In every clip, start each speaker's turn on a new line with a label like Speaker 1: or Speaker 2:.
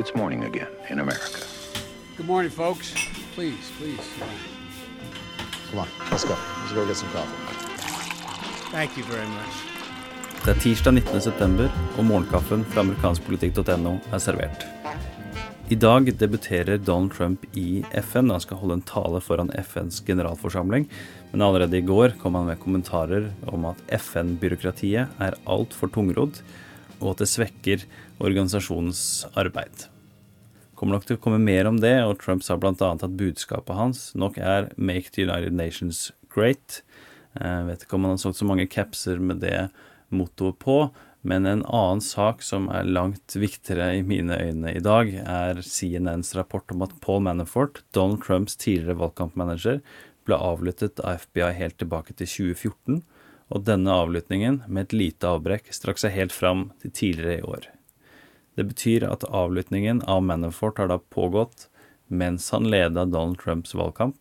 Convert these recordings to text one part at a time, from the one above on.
Speaker 1: It's morning again in America.
Speaker 2: Good morning, folks. Please, please.
Speaker 3: Come on, let's go. Let's go get some coffee.
Speaker 2: Thank you very much.
Speaker 4: Det er tirsdag 19.9, og morgenkaffen fra amerikanskpolitikk.no er servert. I dag debuterer Donald Trump i FN. Han skal holde en tale foran FNs generalforsamling. Men allerede i går kom han med kommentarer om at FN-byråkratiet er altfor tungrodd, og at det svekker organisasjonens arbeid. Kommer nok til å komme mer om det, og Trump sa bl.a. at budskapet hans nok er 'Make the United Nations Great'. Jeg vet ikke om han har solgt så mange capser med det mottoet på, men en annen sak som er langt viktigere i mine øyne i dag, er CNNs rapport om at Paul Manafort, Donald Trumps tidligere valgkampmanager, ble avlyttet av FBI helt tilbake til 2014, og denne avlyttingen, med et lite avbrekk, strakk seg helt fram til tidligere i år. Det betyr at avlyttingen av Manafort har da pågått mens han leda Donald Trumps valgkamp,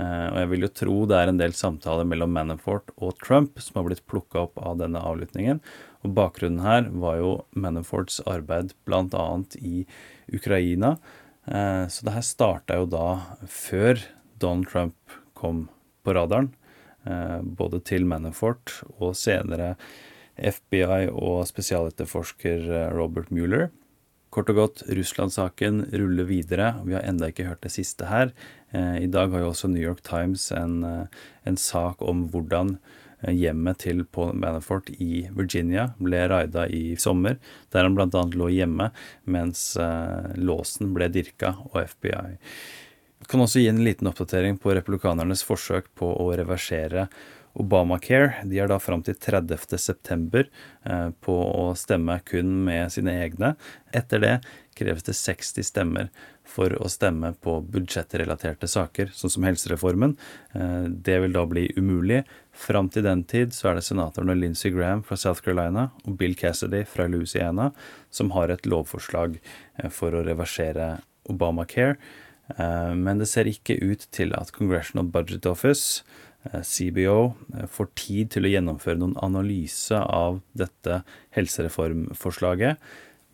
Speaker 4: Eh, og jeg vil jo tro det er en del samtaler mellom Manafort og Trump som har blitt plukka opp av denne avlyttingen. Og bakgrunnen her var jo Manaforts arbeid bl.a. i Ukraina. Eh, så det her starta jo da før Donald Trump kom på radaren. Eh, både til Manafort og senere FBI og spesialetterforsker Robert Mueller. Kort og godt, Russland-saken ruller videre. Vi har enda ikke hørt det siste her. Eh, I dag har jo også New York Times en, eh, en sak om hvordan eh, hjemmet til Paul Manafort i Virginia ble raida i sommer, der han bl.a. lå hjemme mens låsen ble dirka og FBI. Kan også gi en liten oppdatering på republikanernes forsøk på å reversere Obamacare. De har da fram til 30.9 eh, på å stemme kun med sine egne. Etter det kreves det 60 stemmer for å stemme på budsjettrelaterte saker, sånn som helsereformen. Eh, det vil da bli umulig. Fram til den tid så er det senatorene Lindsey Graham fra South Carolina og Bill Cassidy fra Louisiana som har et lovforslag eh, for å reversere Obamacare. Men det ser ikke ut til at Congressional Budget Office Eh, CBO eh, får tid til å gjennomføre noen analyse av dette helsereformforslaget,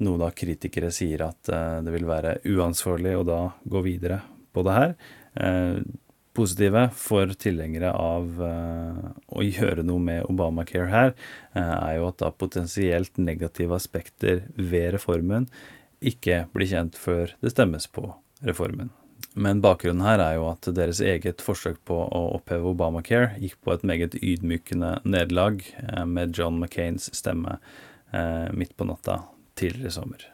Speaker 4: noe da kritikere sier at eh, det vil være uansvarlig å da gå videre på det her. Positive for tilhengere av å gjøre noe med Obamacare her, er jo at da potensielt negative aspekter ved reformen ikke blir kjent før det stemmes på reformen. Men bakgrunnen her er jo at deres eget forsøk på å oppheve Obamacare gikk på et meget ydmykende nederlag eh, med John McCains stemme eh, midt på natta tidligere i sommer.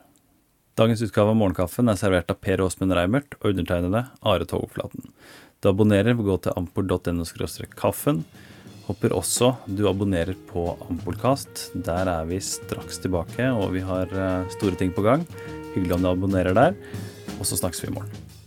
Speaker 4: Dagens utgave av Morgenkaffen er servert av Per Åsmund Reimert og undertegnede Are Togoflaten. Du abonnerer ved å gå til ampol.no kaffen. Håper også du abonnerer på Ampolkast. Der er vi straks tilbake, og vi har eh, store ting på gang. Hyggelig om du abonnerer der. Og så snakkes vi i morgen.